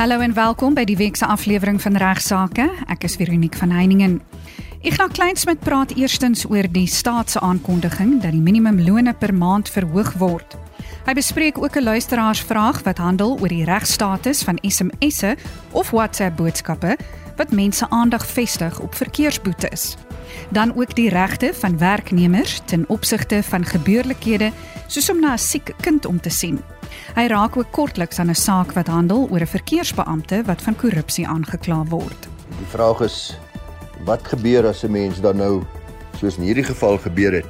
Hallo en welkom by die week se aflewering van Regsake. Ek is Veronique van Heiningen. Ignas Kleinsmid praat eerstens oor die staat se aankondiging dat die minimumlone per maand verhoog word. Hy bespreek ook 'n luisteraarsvraag wat handel oor die regstatus van SMS'e of WhatsApp boodskappe wat mense aandag vestig op verkeersboetes. Dan ook die regte van werknemers ten opsigte van gebeurlikhede soos om na 'n siek kind om te sien. Hy raak ook kortliks aan 'n saak wat handel oor 'n verkeersbeampte wat van korrupsie aangekla word. Die vraag is wat gebeur as 'n mens dan nou soos in hierdie geval gebeur het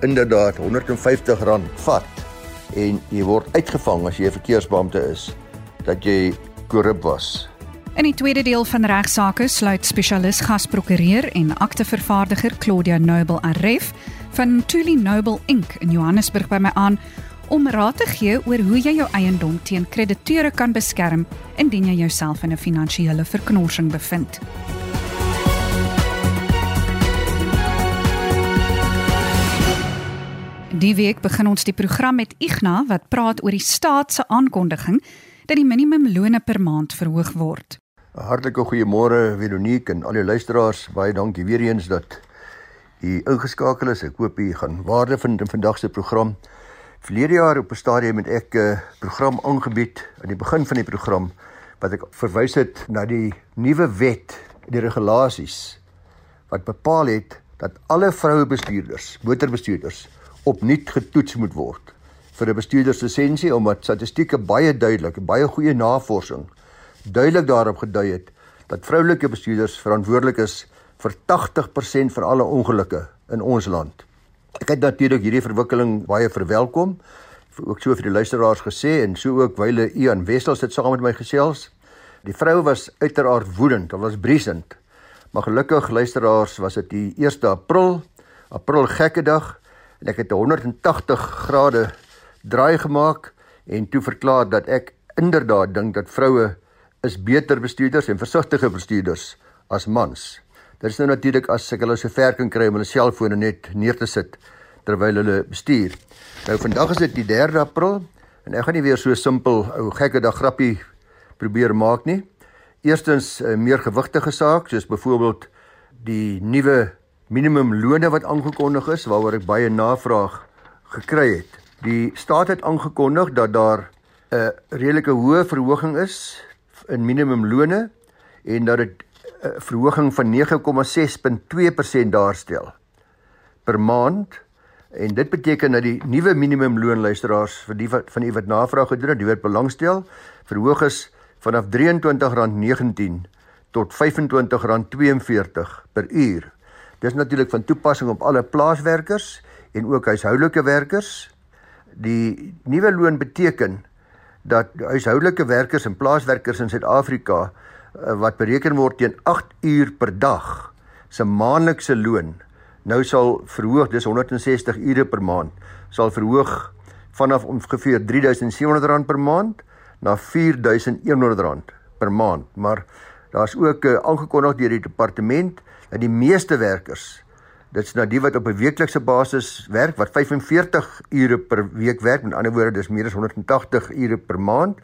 inderdaad R150 vat en jy word uitgevang as jy 'n verkeersbeampte is dat jy korrup was. In die tweede deel van regsaake sluit spesialis gasprokureur en aktevervaardiger Claudia Noble Aref van Tuli Noble Inc in Johannesburg by my aan om raad te gee oor hoe jy jou eiendom teen krediteure kan beskerm indien jy jouself in 'n finansiële verknorsing bevind. Die week begin ons die program met Igna wat praat oor die staat se aankondiging dat die minimumlone per maand verhoog word. 'n Hartlike goeiemôre Veronique en al die luisteraars. Baie dankie weer eens dat u ingeskakel is. Ek hoop u gaan waarde vind in vandag se program. Verlede jaar op 'n stadium het ek 'n uh, program aangebied aan die begin van die program wat ek verwys het na die nuwe wet, die regulasies wat bepaal het dat alle vroue bestuurders, motorbestuurders opnuut getoets moet word vir 'n bestuurderslisensie omdat statistieke baie duidelik, baie goeie navorsing duidelik daarop gedui het dat vroulike bestuurders verantwoordelik is vir 80% van alle ongelukke in ons land. Ek het natuurlik hierdie verwikkeling baie verwelkom. Ook so vir die luisteraars gesê en so ook wyle Ian Wessels het saam met my gesels. Die vrou was uiteraard woedend, hulle was briesend. Maar gelukkig luisteraars was dit die 1 April, April gekke dag en ek het 180 grade draai gemaak en toe verklaar dat ek inderdaad dink dat vroue is beter bestuurders en versigtige bestuurders as mans. Dit is nou natuurlik as ek hulle so ver kan kry om hulle selfone net neer te sit terwyl hulle bestuur. Nou vandag is dit die 3 April en ek gaan nie weer so simpel ou gekke dag grappie probeer maak nie. Eerstens 'n meer gewigtige saak soos byvoorbeeld die nuwe minimumlone wat aangekondig is waaroor ek baie navraag gekry het. Die staat het aangekondig dat daar 'n redelike hoë verhoging is in minimumlone en dat dit 'n verhoging van 9,6.2% daarstel per maand en dit beteken dat die nuwe minimumloonluisteraars vir die wat van u wat navraag gedoen het, die wat belangstel, verhoog is vanaf R23.19 tot R25.42 per uur. Dis natuurlik van toepassing op alle plaaswerkers en ook huishoudelike werkers. Die nuwe loon beteken dat huishoudelike werkers en plaaswerkers in Suid-Afrika Eh, wat bereken word teen 8 uur per dag se maandelikse loon nou sal verhoog dis 160 ure per maand sal verhoog vanaf ongeveer R3700 per maand na R4100 per maand. Maar daar's ook uh, aangekondig deur die departement dat die meeste werkers dit's nou die wat op 'n weeklikse basis werk wat 45 ure per week werk. Met ander woorde dis meer as 180 ure per maand.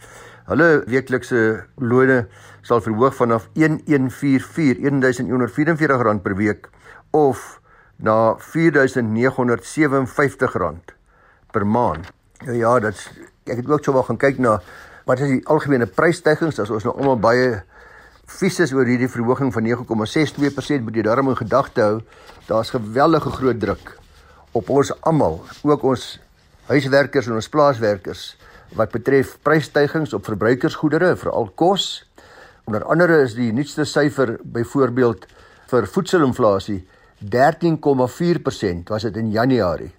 Hulle weeklikse lone sal verhoog vanaf 1144 1144 rand per week of na 4957 rand per maand. Nou ja, dit's ek het ook so wel gaan kyk na wat is die algemene prysstygings? As ons nou almal baie vies is oor hierdie verhoging van 9,62% moet jy daarom in gedagte hou daar's geweldige groot druk op ons almal ook ons huiswerkers en ons plaaswerkers wat betref prysstygings op verbruikersgoedere, veral kos. Onder andere is die nuutste syfer byvoorbeeld vir voedselinflasie 13,4% was dit in Januarie.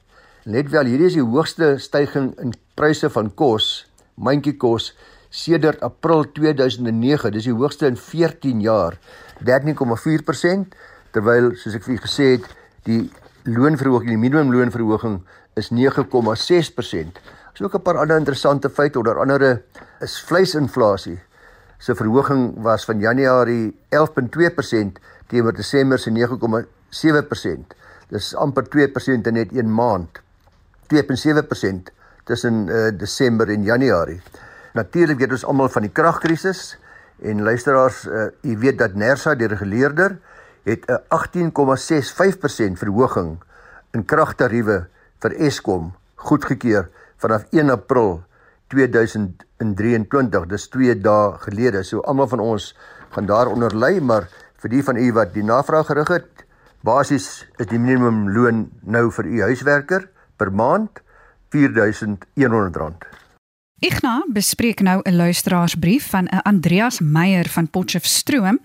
Let wel, hierdie is die hoogste stygings in pryse van kos, mandjiekos sedert April 2009. Dis die hoogste in 14 jaar, 13,4% terwyl soos ek vir u gesê het, die loonverhoging, die minimumloonverhoging is 9,6%. Is ook 'n paar ander interessante feite, onder andere is vleisinflasie se verhoging was van Januarie 11.2% teenoor Desember se 9.7%. Dis amper 2% in net 1 maand. 2.7% tussen uh, Desember en Januarie. Natuurlik weet ons almal van die kragkrisis En luisteraars, uh, u weet dat Nersa die reguleerder het 'n 18,65% verhoging in kragtariewe vir Eskom goedgekeur vanaf 1 April 2023. Dis 2 dae gelede. So almal van ons gaan daaronder lê, maar vir die van u wat die navraag gerig het, basies is die minimumloon nou vir u huiswerker per maand R4100. Igna bespreek nou 'n luisteraarsbrief van 'n Andreas Meyer van Potchefstroom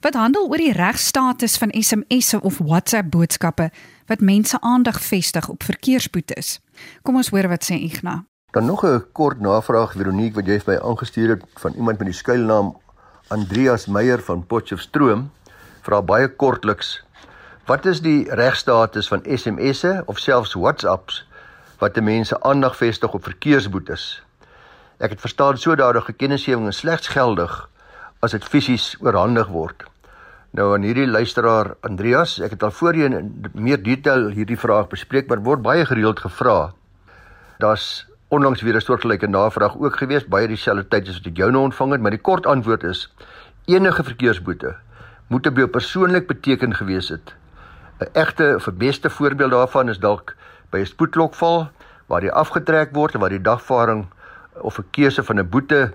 wat handel oor die regstatus van SMS'e of WhatsApp boodskappe wat mense aandag vestig op verkeersboetes. Kom ons hoor wat sê Igna. Dan nog 'n kort navraag Veronique wat jy vir my aangestuur het van iemand met die skuilnaam Andreas Meyer van Potchefstroom. Vra baie kortliks: Wat is die regstatus van SMS'e of selfs WhatsApps wat mense aandag vestig op verkeersboetes? Ek het verstaan sodadige kennisgewing is slegs geldig as dit fisies oorhandig word. Nou aan hierdie luisteraar Andreas, ek het al voorheen in meer detail hierdie vraag bespreek, maar word baie gereeld gevra. Daar's onlangs weer 'n soortgelyke navraag ook gewees, baie dieselfde tyd as wat ek jou nou ontvang het, maar die kort antwoord is enige verkeersboete moet op jou persoonlik beteken gewees het. 'n Egte of beste voorbeeld daarvan is dalk by 'n spoedklokval waar jy afgetrek word en waar die dagvaarding of 'n keuse van 'n boete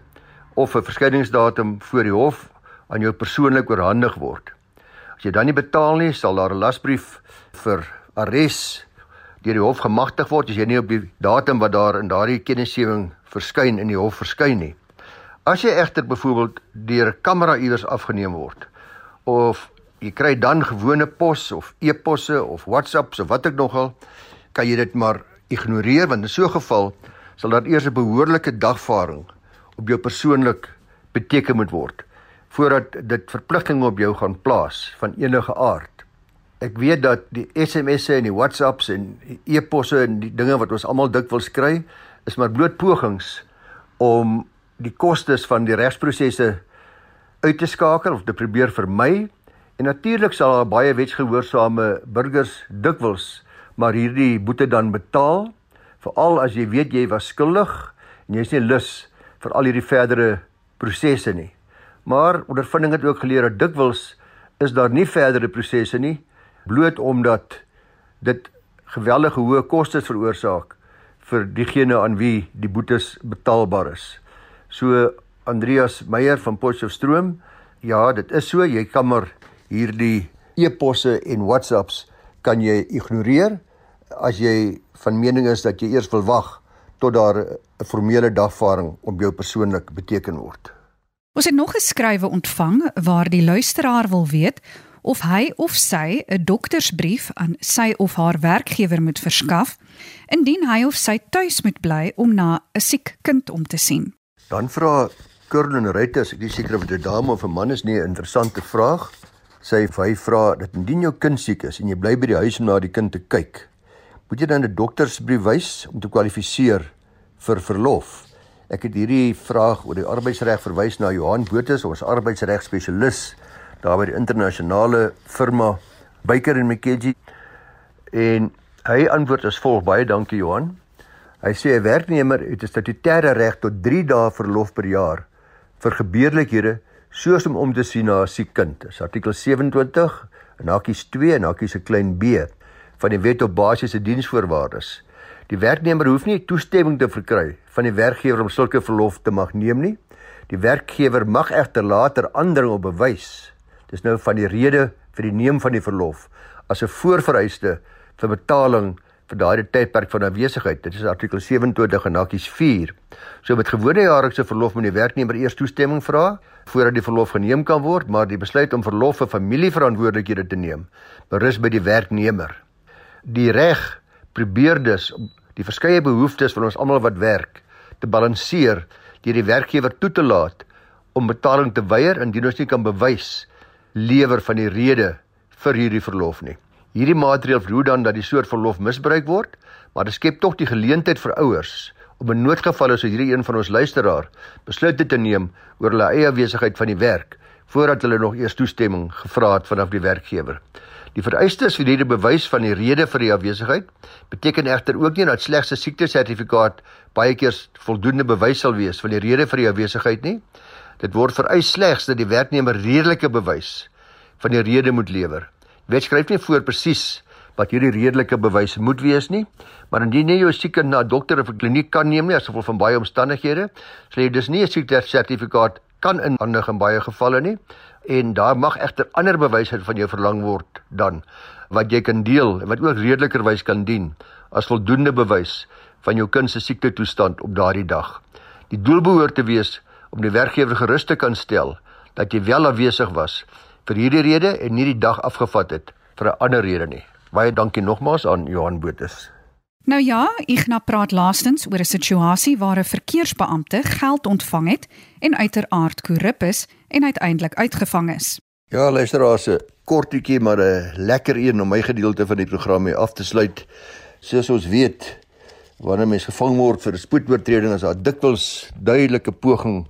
of 'n verskyningsdatum voor die hof aan jou persoonlik oorhandig word. As jy dan nie betaal nie, sal daar 'n lasbrief vir arrest deur die hof gemagtig word as jy nie op die datum wat daar in daardie kennisgewing verskyn in die hof verskyn nie. As jy egter byvoorbeeld deur 'n kamera iewers afgeneem word of jy kry dan gewone pos of e-posse of WhatsApps of wat ek nogal, kan jy dit maar ignoreer want in so 'n geval sal daar eers 'n behoorlike dagvaarding op jou persoonlik beteken moet word voordat dit verpligtinge op jou gaan plaas van enige aard. Ek weet dat die SMS'e en die WhatsApps en e-posse en die dinge wat ons almal dikwels kry, is maar bloot pogings om die kostes van die regsprosesse uit te skakel of te probeer vermy. En natuurlik sal daar baie wetsgehoorsame burgers dikwels maar hierdie boete dan betaal veral as jy weet jy was skuldig en jy's nie lus vir al hierdie verdere prosesse nie. Maar ondervinding het ook geleer dat dikwels is daar nie verdere prosesse nie bloot omdat dit geweldige hoë kostes veroorsaak vir diegene aan wie die boetes betaalbaar is. So Andreas Meyer van Potchefstroom, ja, dit is so, jy kan maar hierdie e-posse en WhatsApps kan jy ignoreer as jy van mening is dat jy eers wil wag tot daar 'n formele dagvaarding op jou persoonlik beteken word. Ons het nog geskrywe ontvang waar die luisteraar wil weet of hy of sy 'n doktersbrief aan sy of haar werkgewer moet verskaf indien hy of sy tuis moet bly om na 'n siek kind om te sien. Dan vra Kurlen Reuters, ek is seker of dit 'n dame of 'n man is nie 'n interessante vraag. Sy hy vra dat indien jou kind siek is en jy bly by die huis om na die kind te kyk, moet jy dan 'n doktersbrief wys om te kwalifiseer vir verlof. Ek het hierdie vraag oor die arbeidsreg verwys na Johan Botha, ons arbeidsregspesialis daar by die internasionale firma Baker McKenzie. En hy antwoord as volg: Baie dankie Johan. Hy sê 'n werknemer het 'n statutêre reg tot 3 dae verlof per jaar vir gebeurlikhede soos om om te sien na 'n siek kind. Dis artikel 27 en hakies 2 en hakies 'n klein b van die wet op basiese diensvoorwaardes. Die werknemer hoef nie toestemming te verkry van die werkgewer om sulke verlof te mag neem nie. Die werkgewer mag egter later aandring op bewys. Dis nou van die rede vir die neem van die verlof as 'n voorvereiste vir betaling vir daardie tydperk van afwesigheid. Dit is artikel 27 en hakies 4. So met gewone jaarlikse verlof moet die werknemer eers toestemming vra voordat die verlof geneem kan word, maar die besluit om verlof vir familieverantwoordelikhede te neem berus by die werknemer die reg probeer dus om die verskeie behoeftes van ons almal wat werk te balanseer deur die werkgewer toe te laat om betaling te weier indien ons nie kan bewys lewer van die rede vir hierdie verlof nie. Hierdie maatreël verhoed dan dat die soort verlof misbruik word, maar dit skep tog die geleentheid vir ouers om in noodgevalle soos hierdie een van ons luisteraar besluite te neem oor hulle eie besigheid van die werk voordat hulle nog eers toestemming gevra het vanaf die werkgewer. Die vereistes vir hierdie bewys van die rede vir die afwesigheid beteken egter ook nie dat slegs 'n siektesertifikaat baie keer voldoende bewys sal wees van die rede vir die afwesigheid nie. Dit word vereis slegs dat die werknemer redelike bewys van die rede moet lewer. Wet skryf nie voor presies wat hierdie redelike bewys moet wees nie, maar indien jy jou sieke na 'n dokter of 'n kliniek kan neem nie as gevolg van baie omstandighede, sal jy dus nie 'n siektesertifikaat kan inhandig in baie gevalle nie en daar mag egter ander bewyse van jou verlang word dan wat jy kan deel en wat ook redelikerwys kan dien as voldoende bewys van jou kind se siekte toestand op daardie dag. Die doel behoort te wees om die werkgewer gerus te kan stel dat jy wel afwesig was vir hierdie rede en nie die dag afgevat het vir 'n ander rede nie. Baie dankie nogmaals aan Johan Botus. Nou ja, Ignas praat laastens oor 'n situasie waar 'n verkeersbeampte geld ontvang het en uiteraard korrup is en uiteindelik uitgevang is. Ja, luisteraars, 'n kortetjie maar 'n lekker een om my gedeelte van die program mee af te sluit. Soos ons weet, wanneer mens gevang word vir 'n spoedoortreding, is daar dikwels duidelike poging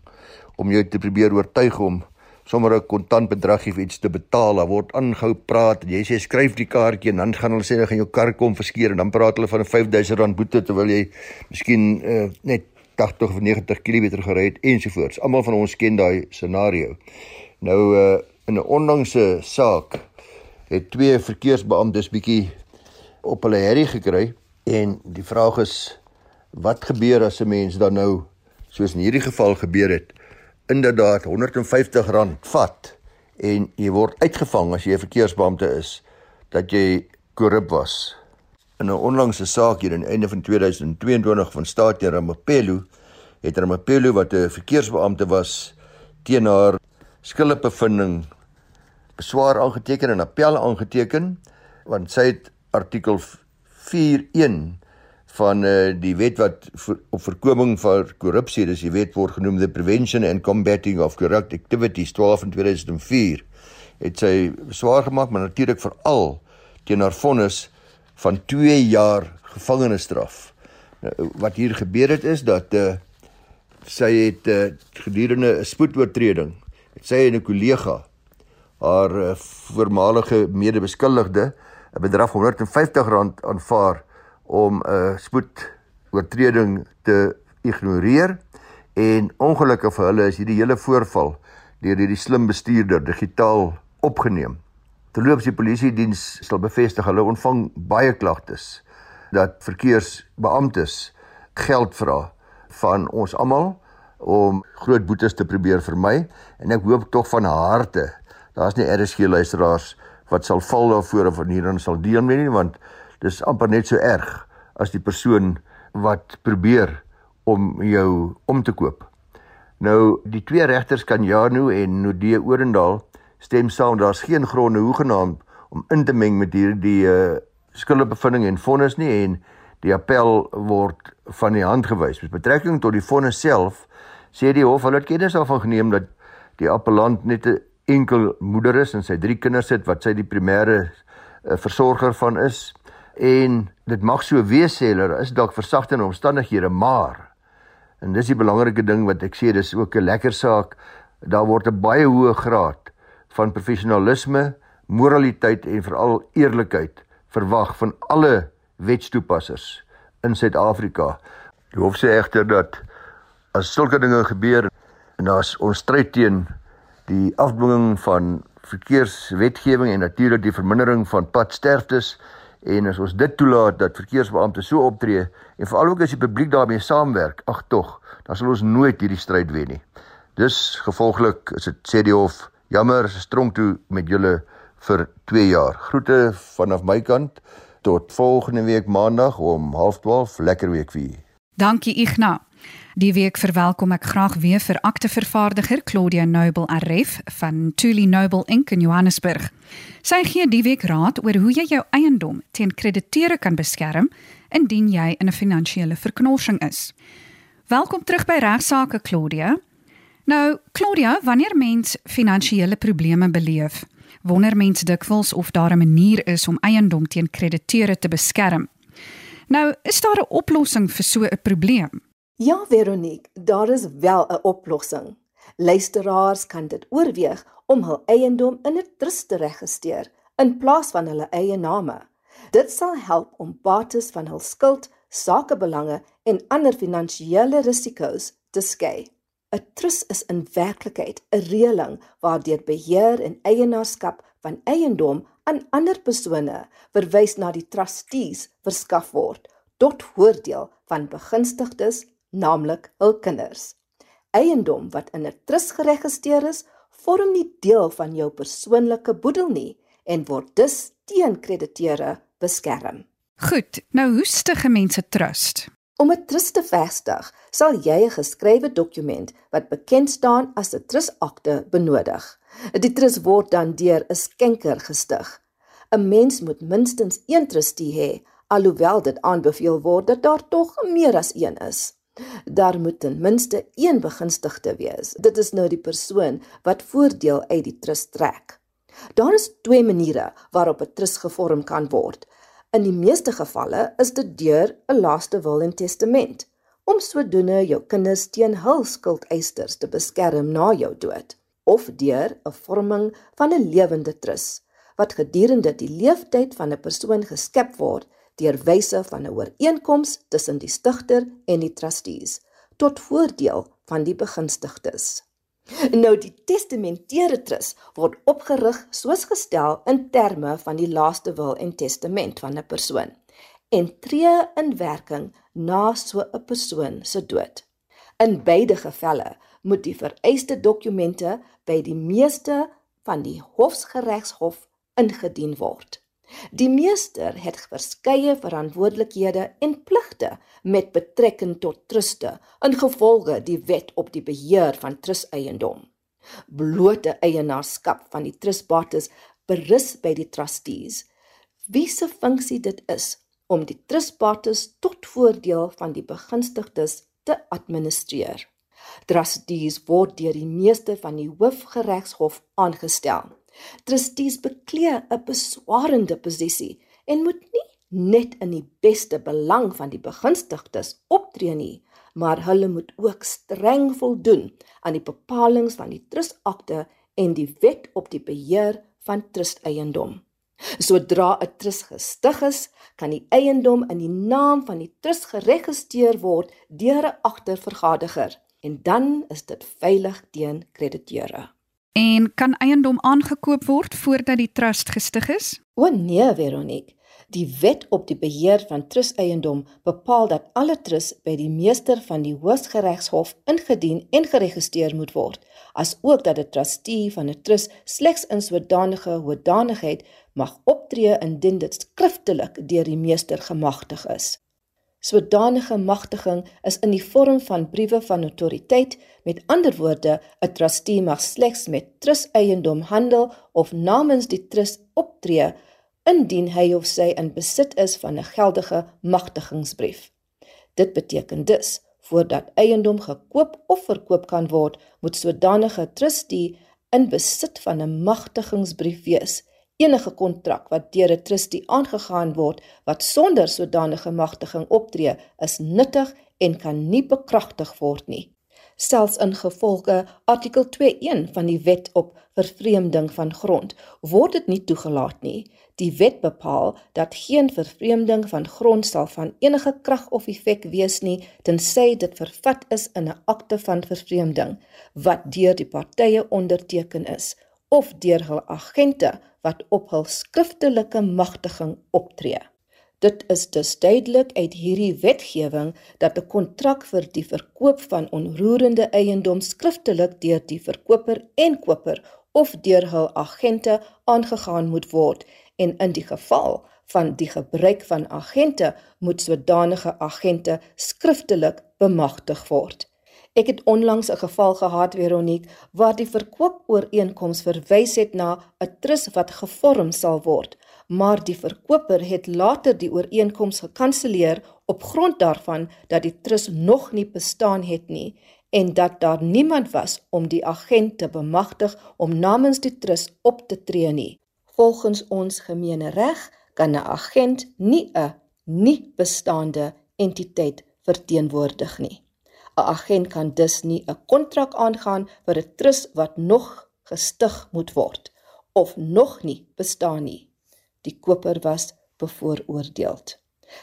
om jou te probeer oortuig om sommer 'n kontant bedragie vir iets te betaal. Daar word aangehou praat. Jy sê skryf die kaartjie en dan gaan hulle sê hulle gaan jou kar kom verskeer en dan praat hulle van 'n R5000 boete terwyl jy miskien uh, net 80 of 90 km gery het ensovoorts. Almal van ons ken daai scenario. Nou uh, in 'n onlangse saak het twee verkeersbeamptes bietjie op hulle herrie gekry en die vraag is wat gebeur as 'n mens dan nou soos in hierdie geval gebeur het inderdaad R150 vat en jy word uitgevang as jy 'n verkeersbeampte is dat jy korrup was. In 'n onlangse saak hier aan die einde van 2022 van staat teen Ramapelo het Ramapelo wat 'n verkeersbeampte was teen haar skuldbevinding beswaar aangeteken en appel aangeteken want sy het artikel 41 van uh, die wet wat vir, op voorkoming van korrupsie, dis die wet word genoem the Prevention and Combating of Corrupt Activities 12 in 2004 het sy swaar gemaak maar natuurlik veral teen haar vonnis van 2 jaar gevangenisstraf. Nou, wat hier gebeur het is dat uh, sy het uh, gedurende 'n spoedoortreding het sy en 'n kollega haar uh, voormalige medebeskuldigde 'n bedrag van R150 aanvaar om 'n spoed oortreding te ignoreer en ongelukkig vir hulle is hierdie hele voorval deur hierdie slim bestuurder digitaal opgeneem. Terloops die polisie diens sal bevestig hulle ontvang baie klagtes dat verkeersbeamptes geld vra van ons almal om groot boetes te probeer vermy en ek hoop tog van harte daar's nie RSG luisteraars wat sal val daarvoor of hierin sal deelneem nie want dis amper net so erg as die persoon wat probeer om jou om te koop. Nou die twee regters kan Janu en Nodee Orendal stem saam daar's geen gronde hoegenaamd om in te meng met hierdie uh, skuldbevindings en vonnis nie en die appel word van die hand gewys. Met betrekking tot die vonnis self sê die hof hulle het kennis daarvan geneem dat die appellant net 'n enkel moeder is en sy drie kinders het wat sy die primêre uh, versorger van is en dit mag so wees sê hulle is dalk versagtende omstandighede maar en dis die belangrike ding wat ek sê dis ook 'n lekker saak daar word 'n baie hoë graad van professionalisme moraliteit en veral eerlikheid verwag van alle wetstoepassers in Suid-Afrika die hof sê egter dat as sulke dinge gebeur en as ons stryd teen die afdwinging van verkeerswetgewing en natuurlik die vermindering van padsterftes En as ons dit toelaat dat verkeersbeampte so optree en veral ook as die publiek daarmee saamwerk, ag tog, dan sal ons nooit hierdie stryd wen nie. Dus gevolglik is dit sê die hof, jammer, is strong toe met julle vir 2 jaar. Groete vanaf my kant tot volgende week maandag om 12:30, lekker week vir julle. Dankie Ignas. Die week verwelkom ek graag weer vir aktevervaardiger Claudia Noble RF van Tuli Noble Inc in Johannesburg. Sy gee die week raad oor hoe jy jou eiendom teen krediteure kan beskerm indien jy in 'n finansiële verknorsing is. Welkom terug by Regsake Claudia. Nou, Claudia, wanneer mens finansiële probleme beleef, wonder mens dikwels of daar 'n manier is om eiendom teen krediteure te beskerm. Nou, is daar 'n oplossing vir so 'n probleem? Ja, Veronique, daar is wel 'n oplossing. Luisteraars kan dit oorweeg om hul eiendom in 'n trust te registreer in plaas van hulle eie name. Dit sal help om bates van hul skuld, sakebelange en ander finansiële risiko's te skei. 'n Trus is in werklikheid 'n reëling waardeur beheer en eienaarskap van eiendom aan ander persone verwys na die trustees verskaf word tot voordeel van begunstigdes, naamlik hul kinders. Eiendom wat in 'n trus geregistreer is, vorm nie deel van jou persoonlike boedel nie en word dus teen krediteure beskerm. Goed, nou hoe stig 'n mens 'n trust? Om 'n trust te vestig, sal jy 'n geskrewe dokument wat bekend staan as 'n trustakte benodig. Die trust word dan deur 'n skenker gestig. 'n Mens moet minstens een trustee hê, alhoewel dit aanbeveel word dat daar tog meer as een is. Daar moet ten minste een begunstigde wees. Dit is nou die persoon wat voordeel uit die trust trek. Daar is twee maniere waarop 'n trust gevorm kan word. In die meeste gevalle is dit deur 'n laaste wil en testament om sodoende jou kinders teen hul skuldeisers te beskerm na jou dood of deur 'n vorming van 'n lewende trust wat gedurende die leeftyd van 'n persoon geskep word deur wyse van 'n ooreenkoms tussen die stigter en die trustees tot voordeel van die begunstigdes. Nou die testamentêre trust word opgerig soos gestel in terme van die laaste wil en testament van 'n persoon en tree in werking na so 'n persoon se dood. In beide gevalle moet die vereiste dokumente by die meeste van die hofsgeregshof ingedien word. Die meester het verskeie verantwoordelikhede en pligte met betrekking tot truste ingevolge die wet op die beheer van trusteiendom. Blote eienaarskap van die trustbates berus by die trustees. Wie se funksie dit is om die trustbates tot voordeel van die begunstigdes te administreer. Trustees word deur die meeste van die hoofgeregshof aangestel. Trustees beklee 'n beswarende posisie en moet nie net in die beste belang van die begunstigdes optree nie, maar hulle moet ook streng voldoen aan die bepalinge van die trustakte en die wet op die beheer van trusteiendom. Sodra 'n trust gestig is, kan die eiendom in die naam van die trust geregistreer word deur 'n agtervergaderiger en dan is dit veilig teen krediteure. En kan eiendom aangekoop word voordat die trust gestig is? O nee, Veronique. Die wet op die beheer van trusteiendom bepaal dat alle trust by die meester van die Hooggeregshof ingedien en geregistreer moet word, asook dat 'n trustee van 'n trust slegs in sodanige hoedanigheid mag optree indien dit skriftelik deur die meester gemagtig is. Sodanige magtiging is in die vorm van briewe van autoriteit, met ander woorde, 'n trustee mag slegs met trusteiendom handel of namens die trust optree indien hy of sy in besit is van 'n geldige magtigingsbrief. Dit beteken dus voordat eiendom gekoop of verkoop kan word, moet sodanige trustee in besit van 'n magtigingsbrief wees enige kontrak wat deur 'n trustee aangegaan word wat sonder sodanige magtiging optree, is nuttig en kan nie bekragtig word nie. Selfs in gevolge artikel 2.1 van die Wet op vervreemding van grond word dit nie toegelaat nie. Die wet bepaal dat geen vervreemding van grond sal van enige krag of effek wees nie tensy dit vervat is in 'n akte van vervreemding wat deur die partye onderteken is of deur hul agente wat op hul skriftelike magtiging optree. Dit is dus duidelik uit hierdie wetgewing dat 'n kontrak vir die verkoop van onroerende eiendom skriftelik deur die verkoper en koper of deur hul agente aangegaan moet word en in die geval van die gebruik van agente moet sodanige agente skriftelik bemagtig word. Ek het onlangs 'n geval gehad Veronique waar die verkoopooreenkoms verwys het na 'n trust wat gevorm sal word, maar die verkoper het later die ooreenkoms gekanselleer op grond daarvan dat die trust nog nie bestaan het nie en dat daar niemand was om die agent te bemagtig om namens die trust op te tree nie. Volgens ons gemeene reg kan 'n agent nie 'n nie bestaande entiteit verteenwoordig nie. 'n agent kan dus nie 'n kontrak aangaan vir 'n trust wat nog gestig moet word of nog nie bestaan nie. Die koper was bevooroordeel.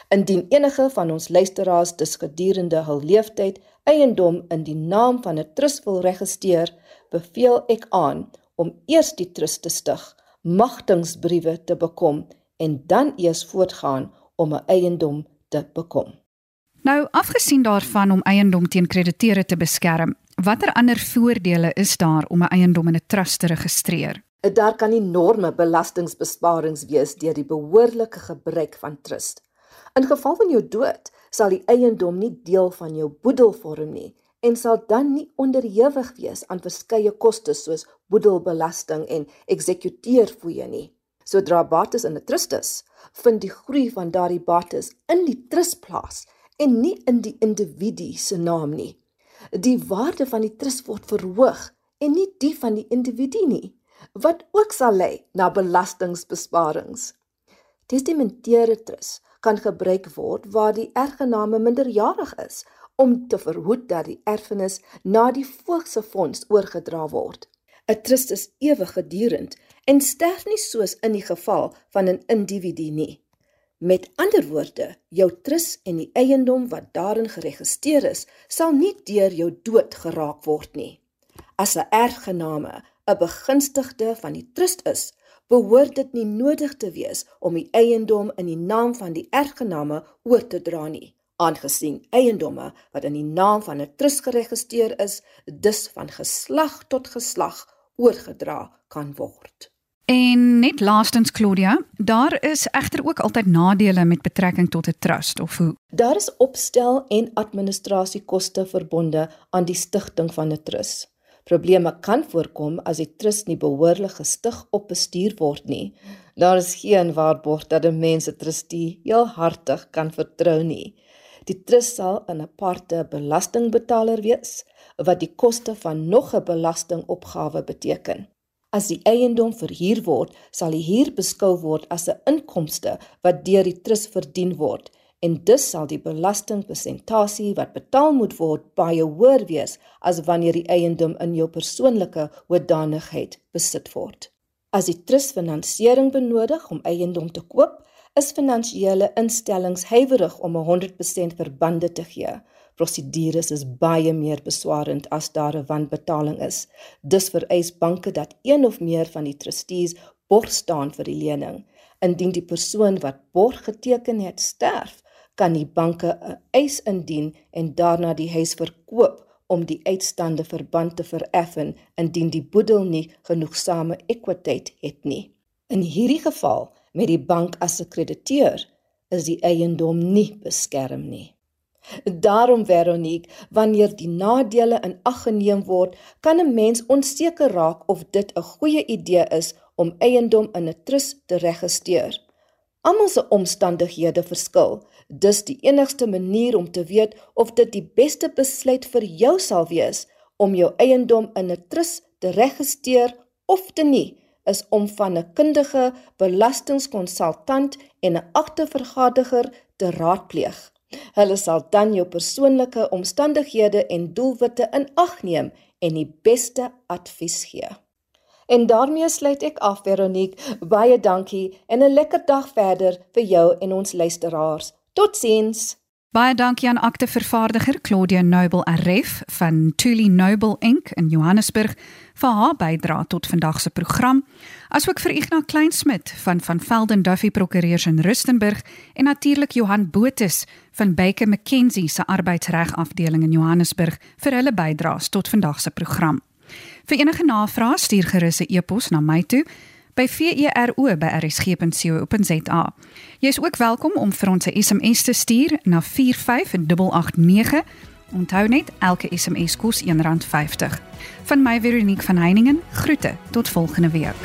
Indien enige van ons luisteraars dus gedurende hul leeftyd eiendom in die naam van 'n trust wil registreer, beveel ek aan om eers die trust te stig, magtingsbriewe te bekom en dan eers voortgaan om 'n eiendom te bekom. Nou, afgesien daarvan om eiendom teen krediteure te beskerm, watter ander voordele is daar om 'n eiendom in 'n trust te registreer? Daar kan enorme belastingbesparings wees deur die behoorlike gebruik van trust. In geval van jou dood, sal die eiendom nie deel van jou boedel vorm nie en sal dan nie onderhewig wees aan verskeie kostes soos boedelbelasting en eksekuteurfooie nie. Sodra bates in 'n trust is, vind die groei van daardie bates in die trust plaas en nie in die individu se naam nie. Die waarde van die trust word verhoog en nie die van die individu nie, wat ook sal lei na belastingbesparings. Testamenteerde trust kan gebruik word waar die erfgename minderjarig is om te verhoed dat die erfenis na die voog se fonds oorgedra word. 'n Trust is ewig gedurend en sterf nie soos in die geval van 'n individu nie. Met ander woorde, jou trust en die eiendom wat daarin geregistreer is, sal nie deur jou dood geraak word nie. As 'n erfgename 'n begunstigde van die trust is, behoort dit nie nodig te wees om die eiendom in die naam van die erfgename oor te dra nie, aangesien eiendomme wat in die naam van 'n trust geregistreer is, dus van geslag tot geslag oorgedra kan word. En net laastens Claudia, daar is egter ook altyd nadele met betrekking tot 'n trust of hoe. Daar is opstel en administrasiekoste verbonde aan die stigting van 'n trust. Probleme kan voorkom as die trust nie behoorlik gestig op bestuur word nie. Daar is geen waarborg dat 'n mens 'n trustee heel hartig kan vertrou nie. Die trust sal 'n aparte belastingbetaler wees wat die koste van nog 'n belastingopgawe beteken. As die eiendom verhuur word, sal die huur beskou word as 'n inkomste wat deur die trust verdien word en dus sal die belastingpersentasie wat betaal moet word baie hoër wees as wanneer die eiendom in jou persoonlike hoedanigheid besit word. As die trust finansiering benodig om eiendom te koop, is finansiële instellings huiwerig om 100% verbande te gee prosedures is baie meer beswarend as daar 'n wanbetaling is. Dus vereis banke dat een of meer van die trustees borg staan vir die lening. Indien die persoon wat borg geteken het sterf, kan die banke 'n eis indien en daarna die huis verkoop om die uitstaande verband te vereffen indien die boedel nie genoegsame ekwiteit het nie. In hierdie geval met die bank as 'n krediteur is die eiendom nie beskerm nie. Daarom Veronique, wanneer die nadele in ag geneem word, kan 'n mens onseker raak of dit 'n goeie idee is om eiendom in 'n trust te registreer. Almal se omstandighede verskil. Dus die enigste manier om te weet of dit die beste besluit vir jou sal wees om jou eiendom in 'n trust te registreer of te nie, is om van 'n kundige belastingkonsultant en 'n agtervergaderiger te raadpleeg. Hulle sal dan jou persoonlike omstandighede en doelwitte in ag neem en die beste advies gee. En daarmee sluit ek af Veronique. Baie dankie en 'n lekker dag verder vir jou en ons luisteraars. Totsiens. Baie dankie aan aktevervaardiger Claudia Noble RF van Tuli Noble Inc in Johannesburg vir haar bydrae tot vandag se program, asook vir Ignas Kleinsmid van van Velden Duffy Prokureurs in Rustenburg en natuurlik Johan Botus van Baker McKenzie se arbeidsreg afdeling in Johannesburg vir hulle bydraes tot vandag se program. Vir enige navrae stuur gerus 'n e-pos na my toe by vero@rsg.co.za. Jy is ook welkom om vir ons 'n SMS te stuur na 45889. Onthou net, elke SMS kos R1.50. Van my Veronique van Heiningen, groete tot volgende week.